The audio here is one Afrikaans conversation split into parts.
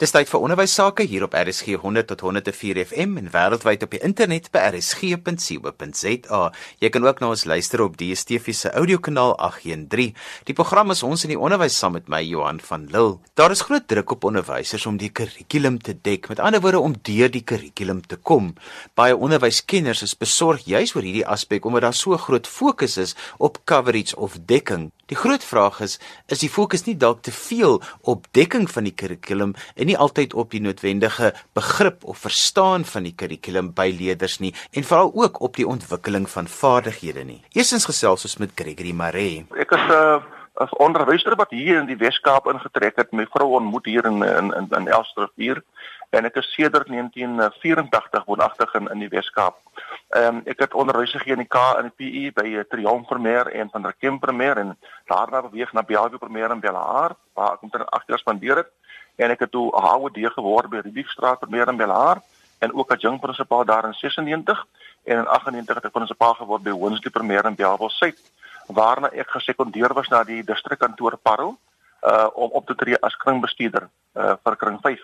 Dis tyd vir onderwys sake hier op RSG 100 tot 104 FM en wêreldwyd op die internet by rsg.co.za. Jy kan ook na ons luister op DStv se audiokanaal 813. Die program is ons in die onderwys saam met my Johan van Lille. Daar is groot druk op onderwysers om die kurrikulum te dek, met ander woorde om deur die kurrikulum te kom. Baie onderwyskenners is besorg juis oor hierdie aspek omdat daar so groot fokus is op coverage of dekking. Die groot vraag is, is die fokus nie dalk te veel op dekking van die kurrikulum en nie altyd op die noodwendige begrip of verstaan van die kurrikulum by leerders nie en veral ook op die ontwikkeling van vaardighede nie. Eerstens gesels ons met Gregory Maree. Ek is 'n uh, as onderwyser wat hier in die Wes-Kaap ingetrek het, my vrou ontmoet hier in in in, in Elstrivier en ek is sedert 1984 woonagtig in in die Wes-Kaap. Ehm um, ek het onderwys gegee in die K in die PE by uh, Triomf Premier en van der Kemp Premier en daarna beweeg na Bialwe Premier in Bellaar waar ek omtrent 8 jaar spandeer het en ek het toe 'n HOD geword by Riviefstraat Premier in Bellaar en ook as jong prinsipaal daar in 96 en in 98 het ek prinsipaal geword by Woonsley Premier in Bellville Suid waarna ek gesekondeer was na die distrikkantoor Parel uh om op te tree as kringbestuurder uh vir kring 5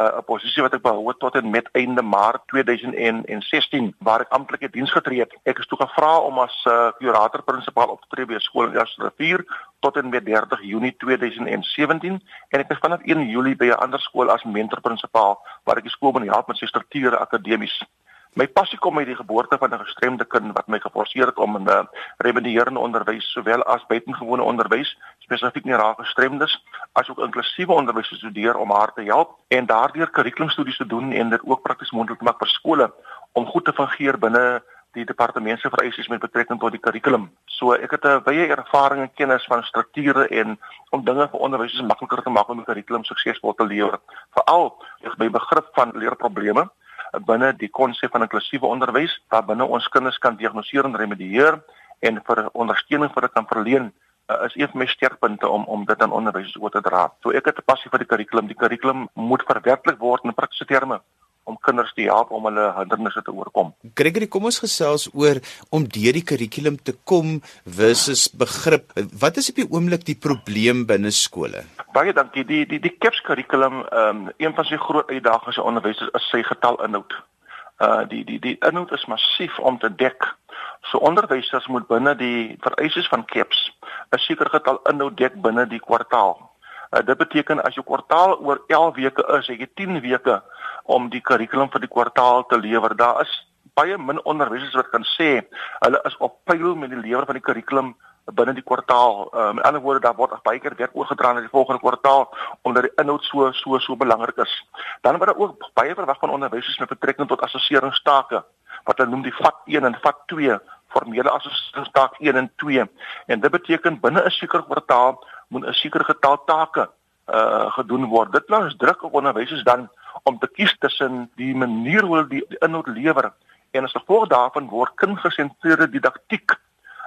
uh, 'n posisie wat ek behou tot en met einde Maart 2016 waar ek amptelike diens getree het. Ek is toe gevra om as uh, kurator prinsipaal op te tree by skool in Jasrivier tot en met 30 Junie 2017 en ek is vanaf 1 Julie by 'n ander skool as mentor prinsipaal waar ek die skool moet help met sy strukture akademies. My passie kom uit die geboorte van 'n gestremde kind wat my geforseer het om in 'n uh, remedierende onderwys sowel as buitengewone onderwys, spesifiek nie raak gestremdes, as ook inklusiewe onderwys te studeer om haar te help en daardeur kurrikulumstudies te doen en dit ook prakties moontlik te maak vir skole om goed te fungeer binne die departement se vereistes met betrekking tot die kurrikulum. So ek het 'n baie ervaring en kennis van strukture en om dinge vir onderwysers makliker te maak om die kurrikulum suksesvol te lewer, veral by begrip van leerprobleme binne die konsep van inklusiewe onderwys waar binne ons kinders kan diagnoseer en remedieer en vir ondersteuning vir dit kan verleen uh, is een van my sterkpunte om om dit aan onderwysers oor te dra. So ek het 'n passie vir die kurrikulum. Die kurrikulum moet verwerklik word in praktiese terme om kinders te help om hulle hindernisse te oorkom. Gregory, kom ons gesels oor om deur die kurrikulum te kom versus begrip. Wat is op die oomblik die probleem binne skole? Baie dankie. Die die die KEPS kurrikulum, ehm um, een van sy groot uitdagings vir onderwysers is sy getal inhoud. Uh die die die inhoud is massief om te dek. So onderwysers moet binne die vereistes van KEPS 'n sekere getal inhoud dek binne die kwartaal. Uh, dit beteken as jou kwartaal oor 11 weke is, het jy 10 weke om die kurrikulum vir die kwartaal te lewer. Daar is baie min onderwysers wat kan sê hulle is op pyl met die lewer van die kurrikulum binne die kwartaal. Uh, met ander woorde, daar word baie keer werk oorgedra na die volgende kwartaal omdat die inhoud so so so belangrik is. Dan word daar ook baie verwag van onderwysers met betrekking tot assesseringstake wat hulle noem die vat 1 en vat 2 formele assesseringstaak 1 en 2. En dit beteken binne 'n sekere kwartaal moet 'n sekere getal take uh gedoen word. Dit plaas druk op onderwysers dan om te kies tussen die manier hoe hulle die, die inhoud lewer en as gevolg daarvan word kindgesentreerde didaktiek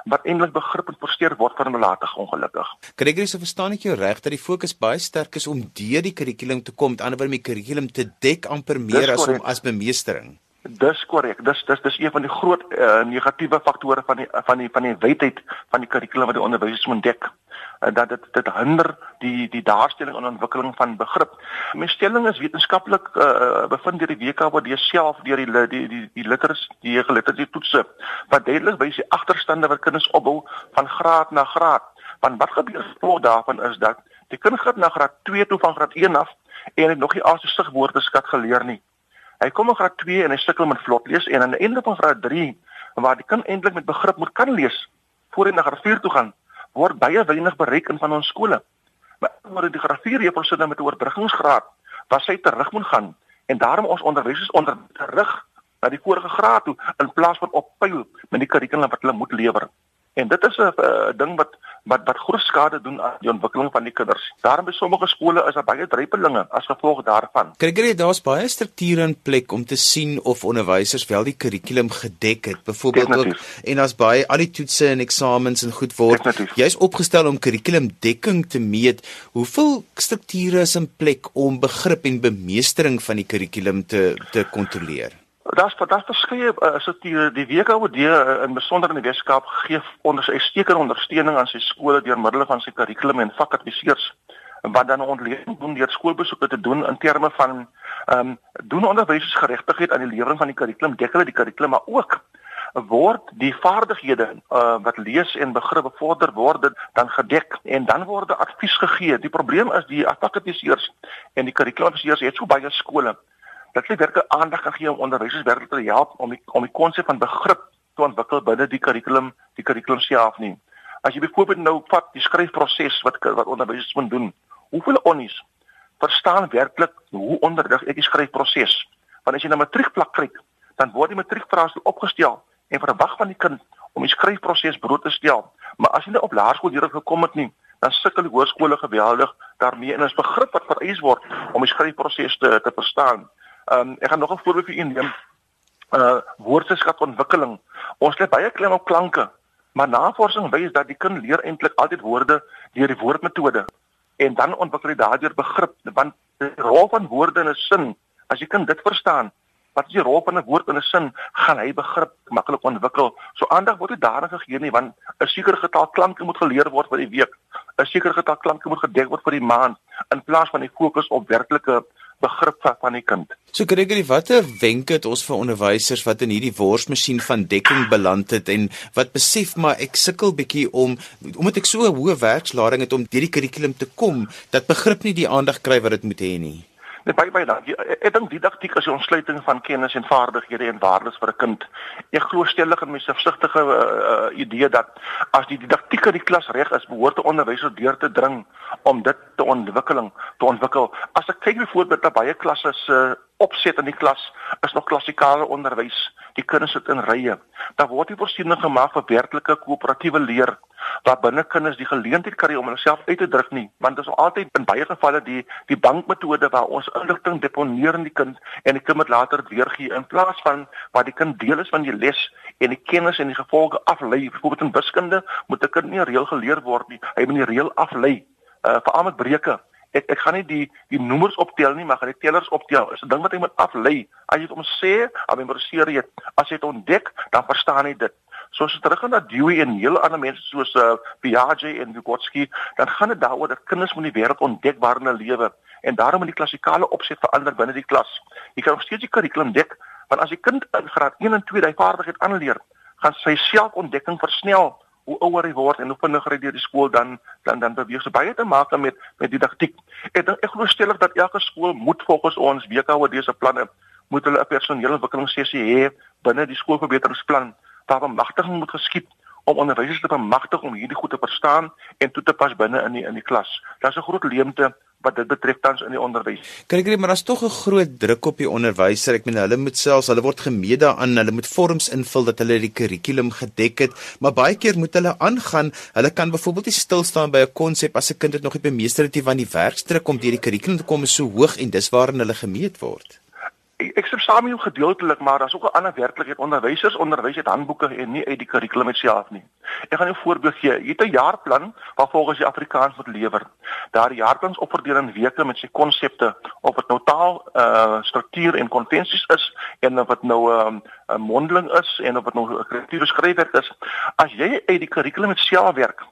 wat eintlik begrip en versteur word vir nalatig ongelukkig. Gregory, so verstaan ek jou reg dat die fokus baie sterk is om deur die kurrikulum te kom, met ander woorde om die kurrikulum te dek amper meer as om as bemeestering. Dis korrek. Dis dis dis een van die groot uh, negatiewe faktore van die van die van die wetheid van die kurrikulum wat die onderwysers moet dek. Uh, dat dit dit hinder die die daarstelling en ontwikkeling van begrip. My stelling is wetenskaplik uh, bevind deur die WKWD self deur die die die die literacy die geliterasie toetse wat duidelik wys die agterstande wat kinders opbou van graad na graad. Want wat gebeur voor daarvan is dat die kind gaan na graad 2 toe van graad 1 af en het nog nie al sy sigwoordeskat geleer nie. Hy kom in graad 2 en hy sukkel met vlot lees en aan die einde van graad 3 waar die kind eintlik met begrip moet kan lees voor hy na graad 4 toe gaan, word baie weinig bereik in van ons skole. Maar omdat die graad 4 juffrou sit met 'n oorbruggingsgraad, waar sy terug moet gaan en daarom ons onderwysers onder terug na die vorige graad toe in plaas van op pyl met die kurrikulum wat hulle moet lewer. En dit is 'n uh, ding wat wat wat groot skade doen aan die ontwikkeling van die kinders. Daarom by sommige skole is daar baie dreipelinge as gevolg daarvan. Kyk jy daar's baie strukture in plek om te sien of onderwysers wel die kurrikulum gedek het. Byvoorbeeld ook en daar's baie al die toetse en eksamens en goed word. Jy's opgestel om kurrikulumdekking te meet. Hoeveel strukture is in plek om begrip en bemeestering van die kurrikulum te te kontroleer? Daar's daar's verskeie uh, strukture. Die WKOD uh, in besonder in die Weskaap gee onder uitstekende ondersteuning aan sy skole deur middel van sy kurrikulum en vakadviseurs. wat dan ontleding doen deur skoolbesoeke te doen in terme van ehm um, doen onderwysersgeregtigheid aan die lewering van die kurrikulum, dek hulle die kurrikulum maar ook word die vaardighede uh, wat lees en begrip bevorder word dan gedek en dan word advies gegee. Die probleem is die akademiseers en die kurrikulumbeheerders het so baie skole dat hulle werklik aandag kan gee om onderwysers werklik te help om die om die konsep van begrip te ontwikkel binne die kurrikulum, die kurrikulum self nie. As jy byvoorbeeld nou vat die skryfproses wat wat onderwysers moet doen, hoeveel onnies verstaan werklik hoe onderrig ek die skryfproses? Want as jy na matriekvlak kyk, dan word die matriekvraestel opgestel en verwag van die kind om die skryfproses brood te stel. Maar as jy net op laerskool hier gekom het nie, dan sukkel die hoërskole geweldig daarmee en is begrip wat vereis word om die skryfproses te te verstaan. Ehm um, ek gaan nog 'n voorbeeld vir u neem. Uh woordeskatontwikkeling. Ons lê baie klem op klanke, maar navorsing wys dat die kind leer eintlik altyd woorde deur die woordmetode en dan ontwikkel hy daardeur begrip want die rol van woorde in 'n sin, as jy kan dit verstaan, wat is die rol van 'n woord in 'n sin gaan hy begrip maklik ontwikkel. So aandag word nie daarin gegee nie want 'n sekere getal klanke moet geleer word vir die week. 'n Sekere getal klanke moet gedek word vir die maand in plaas van die fokus op werklike begrip van die kind. So Gregory, watter wenke het ons vir onderwysers wat in hierdie worsmasjien van dekking beland het en wat besef maar ek sukkel bietjie om omdat ek so 'n hoë werkslading het om deur die kurrikulum te kom dat begrip nie die aandag kry wat dit moet hê nie. Nee, baie baie dankie. Ek, ek dink didaktiek is die ontsluiting van kennis en vaardighede en waardes vir 'n kind. Ek glo stellig in my selfsugtige uh, uh, idee dat as die didaktiek in die klas reg is, behoort die onderwyser deur te dring om dit te ontwikkeling te ontwikkel. As ek kyk byvoorbeeld na baie klasse se uh, opset in die klas is nog klassikale onderwys. Die kinders sit in rye. Daar word nie voorsiening gemaak vir werklike koöperatiewe leer waar binne kinders die geleentheid kry om hulself uit te druk nie, want dit is altyd in baie gevalle die die bankmetode waar ons inligting deponeer in die kind en die kind moet later weergee in plaas van waar die kind deel is van die les en die kennis en die gevolge aflei. Byvoorbeeld in wiskunde moet 'n kind nie reël geleer word nie. Hy moet die reël aflei. Uh veral met breuke ek ek gaan nie die die nommers optel nie, maar gaan die tellers optel. Is 'n ding wat jy moet aflei. As jy dit om sê, al memoriseer jy, as jy dit ontdek, dan verstaan jy dit. So as jy terug gaan na Dewey en heel ander mense soos uh, Piaget en Vygotsky, dan gaan dit daaroor dat kinders moet die wêreld ontdek waarin hulle lewe en daarom moet die klassikale opset verander binne die klas. Jy kan nog steeds die kurrikulum dek, want as die kind in graad 1 en 2 daai vaardigheid aanleer, gaan sy selfontdekking versnel hoe ouer hy word en hoe vinniger hy deur die skool dan dan dan beweeg so baie te maak met met didaktiek. Ek dink ek glo stellig dat elke skool moet volgens ons WKOD se planne moet hulle 'n personeelontwikkelingssessie hê binne die skoolverbeteringsplan waar bemagtiging moet geskied om onderwysers te bemagtig om hierdie goed te verstaan en toe te pas binne in die in die klas. Daar's 'n groot leemte wat dit betref tans in die onderwys. Kyk ek maar daar's tog 'n groot druk op die onderwyser. Ek meen hulle moet selfs, hulle word gemeet daaraan, hulle moet vorms invul dat hulle die kurrikulum gedek het, maar baie keer moet hulle aangaan. Hulle kan byvoorbeeld nie stil staan by 'n konsep as 'n kind dit nog nie bemeester het nie want die werkstrek om deur die kurrikulum te kom is so hoog en dis waarin hulle gemeet word ek, ek stem saam met jou gedeeltelik, maar daar's ook 'n ander werklikheid. Onderwysers onderwys uit handboeke en nie uit die kurrikulum self nie. Ek gaan 'n voorbeeld gee. Jy het 'n jaarplan wat volgens die Afrikaans moet lewer. Daardie jaarplan is opverdeel in weke met sy konsepte of dit nou taal, uh struktuur en konvensies is en of dit nou um, 'n mondeling is en of dit nou 'n kreatiewe skryfwerk is. As jy uit die kurrikulum self werk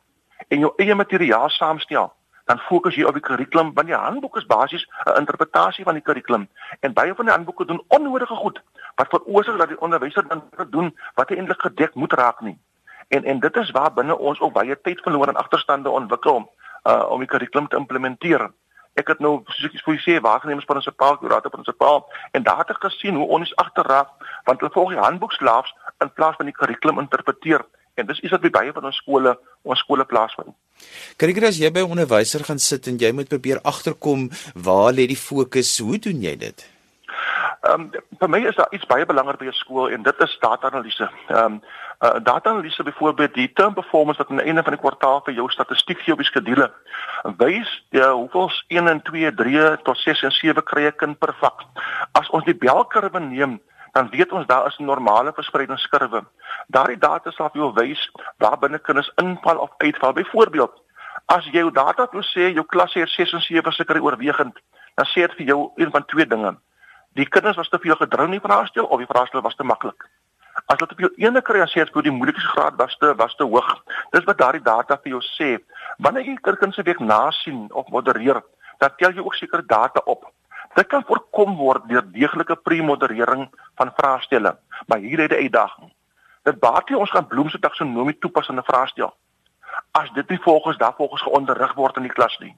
en jou eie materiaal saamstel, dan fokus jy op die kurrikulum want die handboek is basies 'n interpretasie van die kurrikulum en baie van die handboeke doen onnodige goed wat veroorsaak dat die onderwyser dan doen wat eintlik gedek moet raak nie. En en dit is waar binne ons ook baie tyd verloor en agterstande ontwikkel uh om die kurrikulum te implementeer. Ek het nou soos ek vir sê waarnemingsprinsipaal, kurate prinsipaal en daar het ek gesien hoe ons agterraak want hulle volg die handboek slaafs in plaas van die kurrikulum interpreteer en dis iets wat by baie van ons skole ons skole plaasvind. Kyk as jy by 'n onderwyser gaan sit en jy moet probeer agterkom waar lê die fokus, hoe doen jy dit? Ehm um, vir my is daar iets baie belangrik by 'n skool en dit is data-analise. Ehm um, uh, data-analise byvoorbeeld die term performance wat aan die einde van die kwartaal vir jou statistiek gee op die skedule wys ja hoeveel 1 en 2, 3 tot 6 en 7 kry 'n kind per vak. As ons die belkurwe neem dan weet ons daar is 'n normale verspreidingskurwe. Daardie data sal vir jou wys waar binne kinders inval of uitval. Byvoorbeeld, as jy jou data toe sê jou klas het 6 en 7 seker oorwegend, dan sê dit vir jou een van twee dinge. Die kinders was te veel gedrou in die vraestel of die vraestel was te maklik. As dit op jou ene kry jy het vir die moeilikheidsgraad was te was te hoog. Dis wat daardie data vir jou sê. Wanneer jy kinders se week nasien of modereer, dan tel jy ook seker data op. Dit kan voorkom word deur deeglike premoderering van vraestelle, maar hier het 'n uitdaging. Dit baat nie ons gaan Bloemse taksonomie toepas in 'n vraestel as dit nie volgens daarvolgens geonderrig word in die klas nie.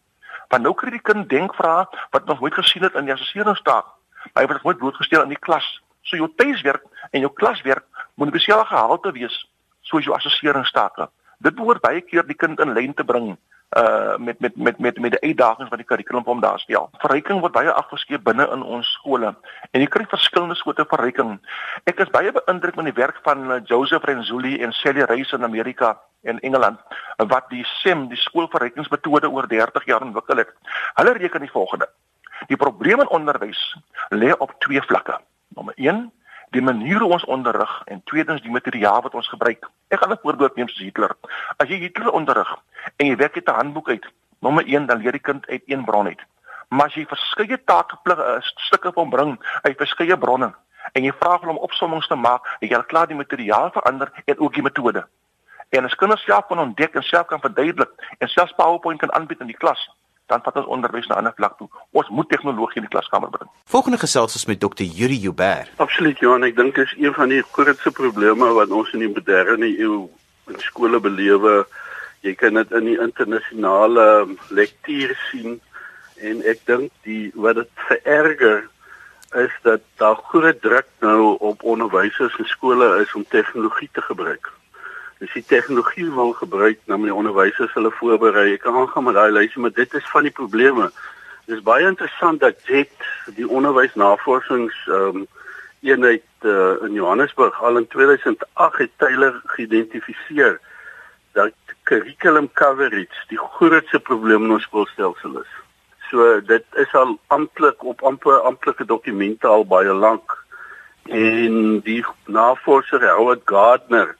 Want nou kry die kind denkvrae wat nog nooit gesien het in die assesseringsstaat. Hy word nooit blootgestel in die klas. So jou tuiswerk en jou klaswerk moet dieselfde gehalte wees soos jou assesseringsstake. Dit behoort baie keer die kind in lyn te bring uh met met met met met die uitdagings wat die kurrikulum hom daar stel. Verryking word baie afgeskeep binne in ons skole en jy kry verskillende soorte verryking. Ek is baie beïndruk met die werk van uh, Joseph Renzulli en Sally Rice in Amerika en Engeland wat die SEM, die skoolverrykingsmetode oor 30 jaar ontwikkel het. Hulle reken die volgende: Die probleem in onderwys lê op twee vlakke. Nommer 1 die manier hoe ons onderrig en tweedens die materiaal wat ons gebruik. Ek gaan 'n voorbeeld neem soos Hitler. As jy Hitler onderrig en jy werk uit 'n handboek uit, nommer 1 dan leer die kind uit een bron uit. Maar as jy verskeie taakplig uh, stukke van bring uit verskeie bronne en jy vra hulle om opsommings te maak, jy al klaar die materiaal verander en ook die metode. En as kinders self kan ontdek en self kan verduidelik en selfs PowerPoint kan aanbied in die klas, dan vat ons onderwys na 'n ander vlak toe. Ons moet tegnologie in die klaskamer bring. Volgende gesels is met Dr. Yuri Huber. Absoluut, Johan, ek dink dit is een van die grootste probleme wat ons in die moderne eeu in skole belewe. Jy kan dit in die internasionale lektuur sien en ek dink die wat dit vererger is dat daar groot druk nou op onderwysers en skole is om tegnologie te gebruik as jy tegnologie wil gebruik na my onderwysers hulle voorberei. Ek kan aangaan met daai lysie, maar dit is van die probleme. Dit is baie interessant dat JET die onderwysnavorsings ehm um, eenheid uh, in Johannesburg al in 2008 het Taylor geïdentifiseer dat curriculum coverage die grootste probleem in ons skoolstelsel is. So dit is al amptelik op amper amptelike dokumente al baie lank en die navorser Howard Gardner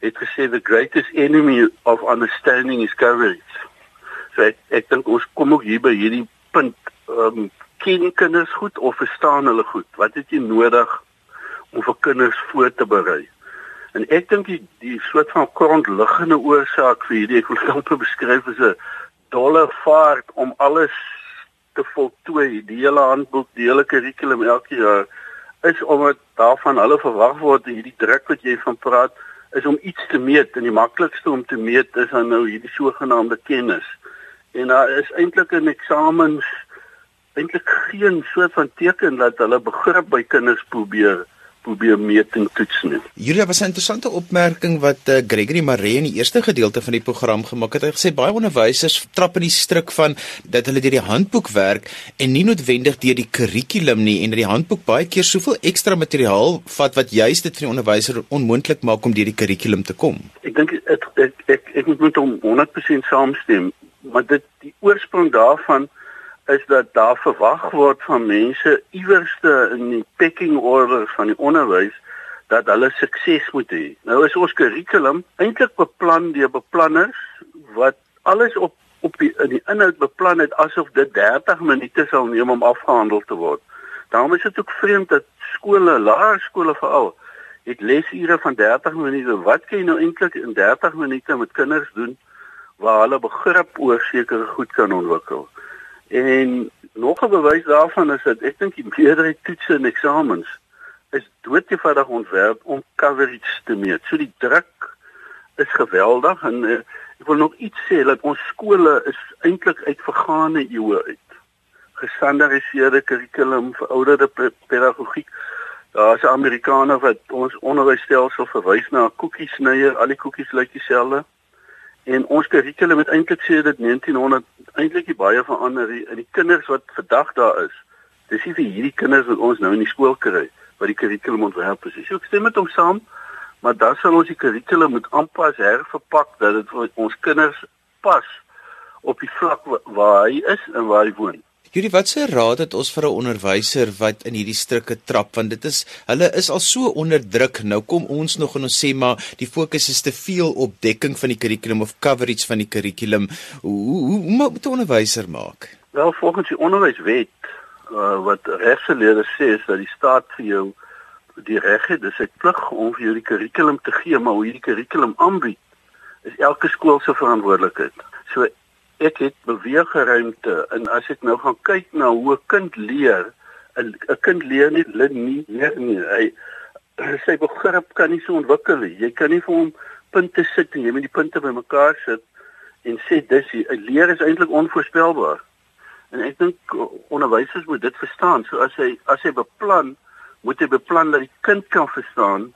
het gesê the greatest enemy of understanding is coverage. So ek ek dink ons kom ook hier by hierdie punt, ehm um, ken kinders goed of verstaan hulle goed? Wat het jy nodig om vir kinders voor te berei? En ek dink die die soort van grondliggende oorsaak vir hierdie ek wil amper beskryf as 'n dolle vaart om alles te voltooi, die hele handboek, die hele kurrikulum elke jaar is omdat daarvan hulle verwag word hierdie druk wat jy van praat is om iets te meet en die maklikste om te meet is dan nou hierdie sogenaamde kennis. En daar is eintlik in eksamens eintlik geen soort van teken dat hulle begrip by kinders probeer probeer meet en toets nie. Julia was 'n interessante opmerking wat uh, Gregory Maree in die eerste gedeelte van die program gemaak het. Hy gesê baie onderwysers trap in die struik van dat hulle deur die handboek werk en nie noodwendig deur die kurrikulum nie en dat die handboek baie keer soveel ekstra materiaal vat wat juist dit vir die onderwyser onmoontlik maak om deur die kurrikulum te kom. Ek dink ek ek ek, ek moet met hom 100% saamstem, maar dit die oorsprong daarvan is dat daar verwag word van mense iewerste in die pecking order van die onderwys dat hulle sukses moet hê. Nou is ons kurrikulum eintlik beplan deur beplanners wat alles op op die in die inhoud beplan het asof dit 30 minute sal neem om afgehandel te word. Daarom is dit ook vreemd dat skole, laerskole veral, het lesure van 30 minute. Wat kan jy nou eintlik in 30 minute met kinders doen waar hulle begrip oor sekere goed kan ontwikkel? En nog 'n bewys daarvan is dat ek dink die meerderheid toetse en eksamens is doodgewoonig ontwerp om coverage te meet. So die druk is geweldig en uh, ek wil nog iets sê dat ons skole is eintlik uit vergane eeue uit. Gestandardiseerde kurrikulum, verouderde pedagogiek. Daar's Amerikaners wat ons onderwysstelsel verwys na 'n koekiesnyer, al die koekies lyk dieselfde. En ons kurrikulum het eintlik sê dit 1900 eintlik baie verander en die kinders wat vandag daar is. Dis nie vir hierdie kinders wat ons nou in die skool kry wat die kurrikulum ontwerp is. So ek stem met hom saam, maar dan sal ons die kurrikulum moet aanpas, herverpak dat dit vir ons kinders pas op die vlak waar hy is en waar hy woon. Hierdie watse raad het ons vir 'n onderwyser wat in hierdie strikke trap want dit is hulle is al so onder druk. Nou kom ons nog en ons sê maar die fokus is te veel op dekking van die kurrikulum of coverage van die kurrikulum. Hoe hoe, hoe moet 'n onderwyser maak? Wel volgens die onderwyswet uh, wat regsgeleerde sê is dat die staat vir jou die reg het, dis sy plig om vir jou die kurrikulum te gee, maar hoe hierdie kurrikulum aanbied is elke skool se verantwoordelikheid. Ek het beweegruimte en as ek nou gaan kyk na hoe 'n kind leer, 'n kind leer nie leer nie. Hy sy begrip kan nie so ontwikkel nie. Jy kan nie vir hom punte sit en jy moet die punte bymekaar sit en sê dis leer is eintlik onvoorspelbaar. En ek dink onderwysers moet dit verstaan. So as hy as hy beplan, moet hy beplan dat die kind kan verstaan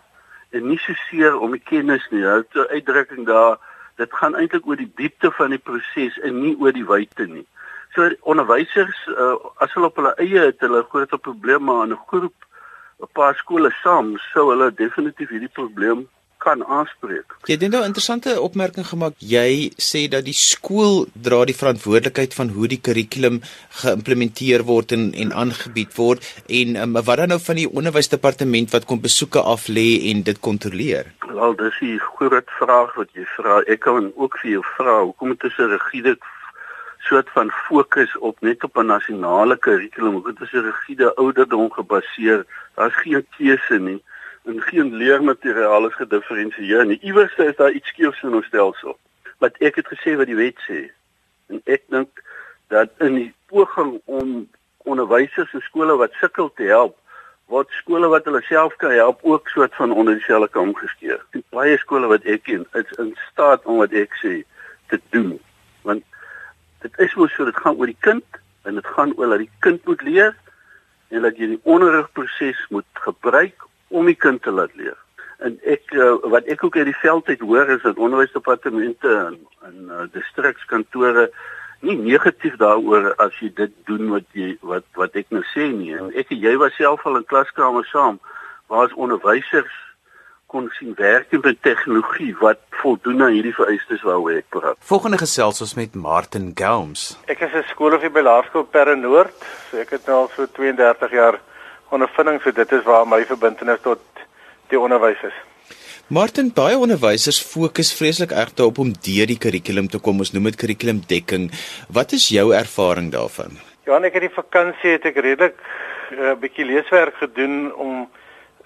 en nie so seer om die kennis nie. Hy het 'n uitdrukking daar, dit gaan eintlik oor die diepte van die proses en nie oor die wyte nie. So onderwysers uh, as hulle op hulle eie het hulle groot probleme aan 'n groep 'n paar skole saam sou hulle definitief hierdie probleem kan aanspreek. Jy het nou 'n interessante opmerking gemaak. Jy sê dat die skool dra die verantwoordelikheid van hoe die kurrikulum geïmplementeer word en en aangebied word en um, wat dan nou van die onderwysdepartement wat kom besoeke af lê en dit kontroleer? Wel, dis 'n groot vraag wat jy vra. Ek kan ook vir jou vra, hoekom dit 'n rigiede soort van fokus op net op 'n nasionale kurrikulum? Dit is 'n rigiede ouderdom gebaseer. Daar's geen keuse nie en geen leermateriaal is gedifferensieer nie. Iewers is daar iets skeefs in ons stelsel. Wat ek het gesê wat die wet sê. En ek dink dat in die poging om onderwysers en skole wat sukkel te help, word skole wat hulle self kan help ook soort van onder dieselfde kam gesteer. Die baie skole wat ek ken, is in staat om wat ek sê te doen. Want dit is mos so dit gaan oor die kind en dit gaan oor dat die kind moet leer en dat jy die onderrigproses moet gebruik om die kind te laat leer. En ek uh, wat ek ook uit die veld uit hoor is dat onderwysdepartemente en en uh, distrikskantore nie negatief daaroor as jy dit doen wat jy wat wat ek nou sê nie. En ek en jy was self al in klaskamer saam waar ons onderwysers kon sien werk met tegnologie wat voldoen aan hierdie vereistes waaroor ek praat. Volgende gesels ons met Martin Gaumes. Ek is 'n skoolhoof by Laerskool Perre Noord. So ek het nou al so 32 jaar ondervinding so dit is waar my verbintenis tot die onderwys is. Martin, baie onderwysers fokus vreeslik erg daarop om deur die kurrikulum te kom. Ons noem dit kurrikulumdekking. Wat is jou ervaring daarvan? Ja, ek het die vakansie het ek redelik 'n uh, bietjie leeswerk gedoen om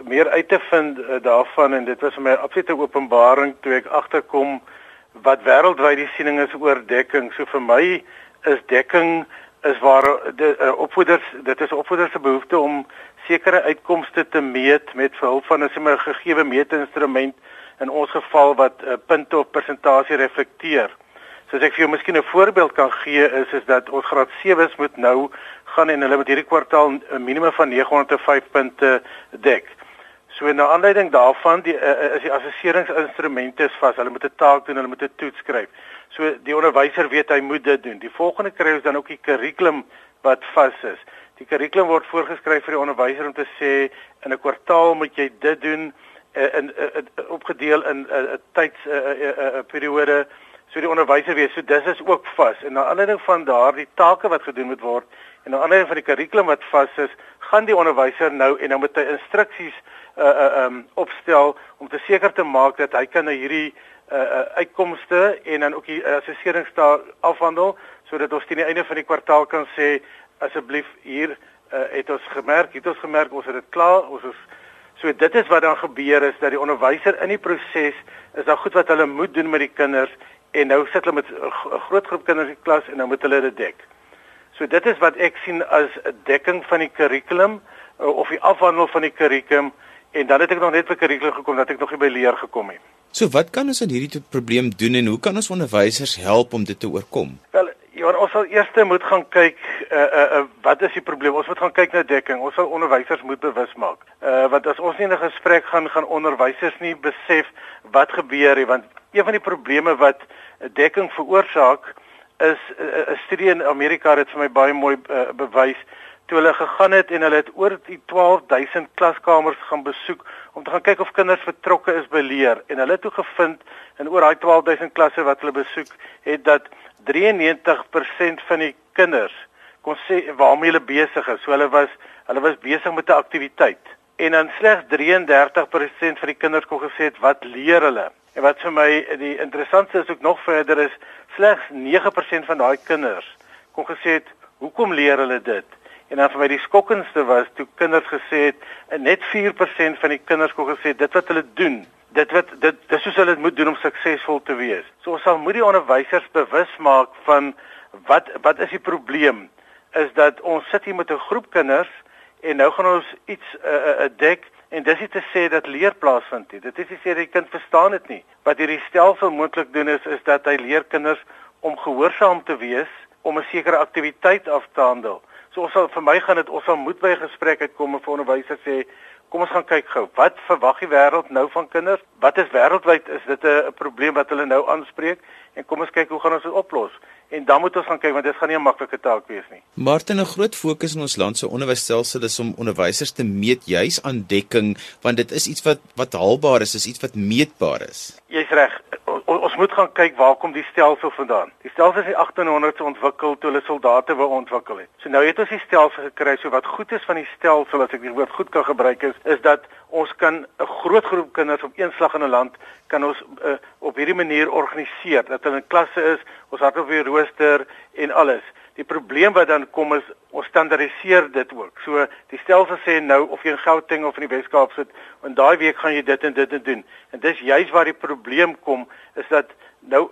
meer uit te vind uh, daarvan en dit was vir my 'n absolute openbaring toe ek agterkom wat wêreldwyd die siening is oor dekking. So vir my is dekking is waar die uh, opvoeders dit is opvoeders se behoefte om sekere uitkomste te meet met behulp van 'n sommer gegee meetinstrument in ons geval wat uh, punte of persentasie reflekteer. So as ek vir jou miskien 'n voorbeeld kan gee is is dat ons graad 7s moet nou gaan en hulle moet hierdie kwartaal 'n minimum van 905 punte dek. So in aanleiding daarvan die uh, is die assesseringsinstrumente is vas. Hulle moet 'n taak doen, hulle moet 'n toets skryf. So die onderwyser weet hy moet dit doen. Die volgende kry ons dan ook die kurrikulum wat vas is. Die kurrikulum word voorgeskryf vir die onderwyser om te sê in 'n kwartaal moet jy dit doen eh, in, in, in opgedeel in 'n tyds 'n periode so die onderwyser weet. So dis is ook vas. En na aanleiding van daardie take wat gedoen moet word en na aanleiding van die kurrikulum wat vas is, gaan die onderwyser nou en nou met hy instruksies uh uh um opstel om te seker te maak dat hy kan na hierdie uh, uh uitkomste en dan ook die assesseringsdae afhandel sodat ons teen die einde van die kwartaal kan sê asseblief hier uh, het ons gemerk, het ons gemerk ons het dit klaar, ons is so dit is wat dan gebeur is dat die onderwyser in die proses is daar goed wat hulle moet doen met die kinders en nou sit hulle met 'n groot groep kinders in die klas en nou moet hulle dit dek. So dit is wat ek sien as 'n dekking van die kurrikulum uh, of die afhandel van die kurrikulum en dan het ek nog net by kurrikulum gekom dat ek nog nie by leer gekom het. So wat kan ons aan hierdie probleem doen en hoe kan ons onderwysers help om dit te oorkom? Wel Ja, ons sal eers moet gaan kyk uh uh, uh wat is die probleem? Ons moet gaan kyk na dekking. Ons sal onderwysers moet bewus maak. Uh want as ons nie 'n gesprek gaan gaan onderwysers nie besef wat gebeur nie, want een van die probleme wat dekking veroorsaak is 'n uh, uh, studie in Amerika het vir my baie mooi uh, bewys toe hulle gegaan het en hulle het oor die 12000 klaskamers gaan besoek om te gaan kyk of kinders betrokke is by leer en hulle het toe gevind in oor daai 12000 klasse wat hulle besoek het dat 93% van die kinders kon sê waarmee hulle besig is. So hulle was hulle was besig met 'n aktiwiteit. En dan slegs 33% van die kinders kon gesê het wat leer hulle. En wat vir my die interessantste is ook nog verder is slegs 9% van daai kinders kon gesê het hoekom leer hulle dit? En dan vir my die skokkendste was toe kinders gesê het net 4% van die kinders kon gesê dit wat hulle doen dit wat dit dis soos hulle dit moet doen om suksesvol te wees. So ons sal moet die onderwysers bewus maak van wat wat is die probleem? Is dat ons sit hier met 'n groep kinders en nou gaan ons iets 'n uh, uh, uh, dek en dis nie te sê dat leer plaasvind nie. Dit is nie sê dat die kind verstaan dit nie. Wat hierdie stelsel moontlik doen is is dat hy leer kinders om gehoorsaam te wees om 'n sekere aktiwiteit af te handel. So ons sal vir my gaan dit ons sal moet by 'n gesprek uitkom en vir onderwysers sê Kom ons gaan kyk gou. Wat verwag die wêreld nou van kinders? Wat is wêreldwyd is dit 'n probleem wat hulle nou aanspreek? En kom ons kyk hoe gaan ons dit oplos? En dan moet ons gaan kyk want dit gaan nie 'n maklike taak wees nie. Martin, 'n groot fokus in ons land se onderwysstelsel is om onderwysers te meet juis aan dekking want dit is iets wat wat haalbaar is, is iets wat meetbaar is. Jy's reg ons moet gaan kyk waar kom die stelsel vandaan. Die stelsel is in 1800s ontwikkel toe hulle soldate wou ontwikkel het. So nou het ons die stelsel gekry. So wat goed is van die stelsel as ek die woord goed kan gebruik is, is dat ons kan 'n groot groep kinders op een slag in 'n land kan ons uh, op hierdie manier organiseer dat hulle in klasse is, ons het op die rooster en alles. Die probleem wat dan kom is ons standaardiseer dit ook. So die stelsel sê nou of jy in Gauteng of in die Weskaap sit, in daai week gaan jy dit en dit en doen. En dis juist waar die probleem kom is dat nou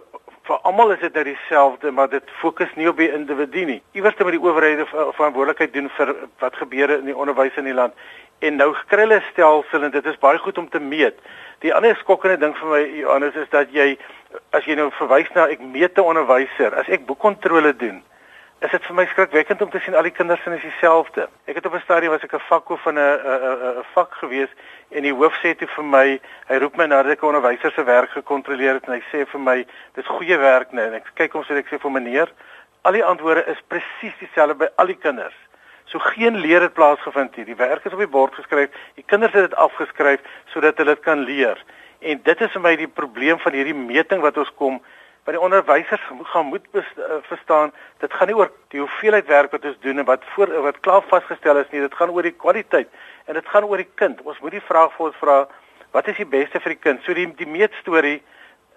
vir almal is dit nou dieselfde, maar dit fokus nie op die individu nie. Iewers moet die owerheid verantwoordelikheid doen vir wat gebeur in die onderwys in die land. En nou kry hulle stelsel en dit is baie goed om te meet. Die ander skokkende ding vir my Johannes is dat jy as jy nou verwys na ek meet 'n onderwyser, as ek boekkontrole doen, is dit vir my skrikwekkend om te sien al die kinders is dieselfde. Ek het op 'n stadium was ek 'n vakhoof van 'n 'n 'n vak gewees en die hoof sê toe vir my, hy roep my nadat ek 'n onderwyser se werk gekontroleer het en hy sê vir my, dis goeie werk nee en ek kyk hom sê ek sê vir meneer, al die antwoorde is presies dieselfde by al die kinders. So geen leer het plaasgevind hier. Die werk is op die bord geskryf. Die kinders het dit afgeskryf sodat hulle dit kan leer. En dit is vir my die probleem van hierdie meting wat ons kom wat die onderwysers gaan moet uh, verstaan, dit gaan nie oor die hoeveelheid werk wat ons doen en wat voor wat klaar vasgestel is nie, dit gaan oor die kwaliteit en dit gaan oor die kind. Ons moet die vraag vir ons vra, wat is die beste vir die kind? So die die meetstorie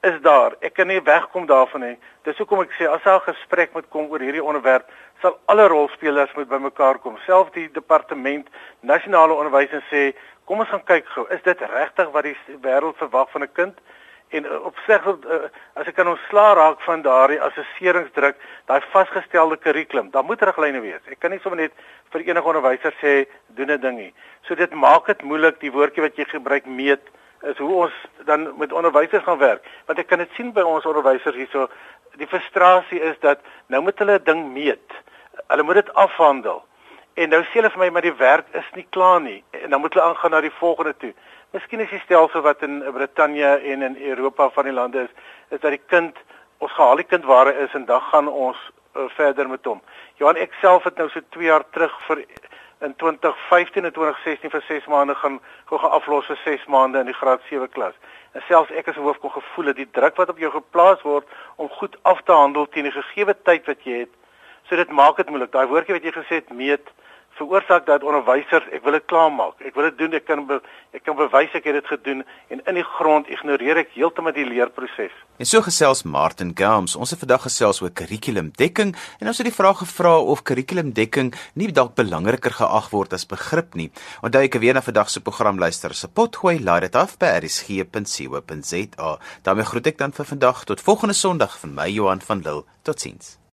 is daar. Ek kan nie wegkom daarvan nie. Dis hoekom ek sê as daar 'n gesprek moet kom oor hierdie onderwerp, sal alle rolspelers moet bymekaar kom, selfs die departement nasionale onderwys en sê, kom ons gaan kyk gou, is dit regtig wat die wêreld verwag van 'n kind? en uh, op slegs uh, as ek kan ontslaa raak van daardie assesseringsdruk, daai vasgestelde kurrikulum, dan moet riglyne wees. Ek kan nie sommer net vir enige onderwyser sê doen 'n ding nie. So dit maak dit moeilik die woordjie wat jy gebruik meet is hoe ons dan met onderwysers gaan werk. Want ek kan dit sien by ons onderwysers hierso, die frustrasie is dat nou moet hulle 'n ding meet. Hulle moet dit afhandel. En nou sê hulle vir my maar die werk is nie klaar nie en dan moet hulle aangaan na die volgende toe. Miskien is die stelsel wat in Brittanje en in Europa van die lande is, is dat die kind ons gehaal die kind waar hy is en dan gaan ons uh, verder met hom. Johan ek self het nou so 2 jaar terug vir in 2015 en 2016 vir 6 maande gaan gou gaan aflos vir 6 maande in die graad 7 klas. En selfs ek as hoof kon gevoel dat die druk wat op jou geplaas word om goed af te handel teen die gegee tyd wat jy het, so dit maak dit moeilik. Daai woordjie wat jy gesê het meet veroorsaak dat onderwysers, ek wil dit klaarmaak. Ek wil dit doen, ek kan be, ek kan bewys ek het dit gedoen en in die grond ignoreer ek heeltemal die leerproses. En so gesels Martin Gams. Ons het vandag gesels oor kurrikulumdekking en ons het die vraag gevra of kurrikulumdekking nie dalk belangriker geag word as begrip nie. Onthou ek weer na vandag se program luister. Se potgooi laai dit af by rsg.co.za. daarmee groet ek dan vir vandag tot volgende Sondag van my Johan van Lille. Totsiens.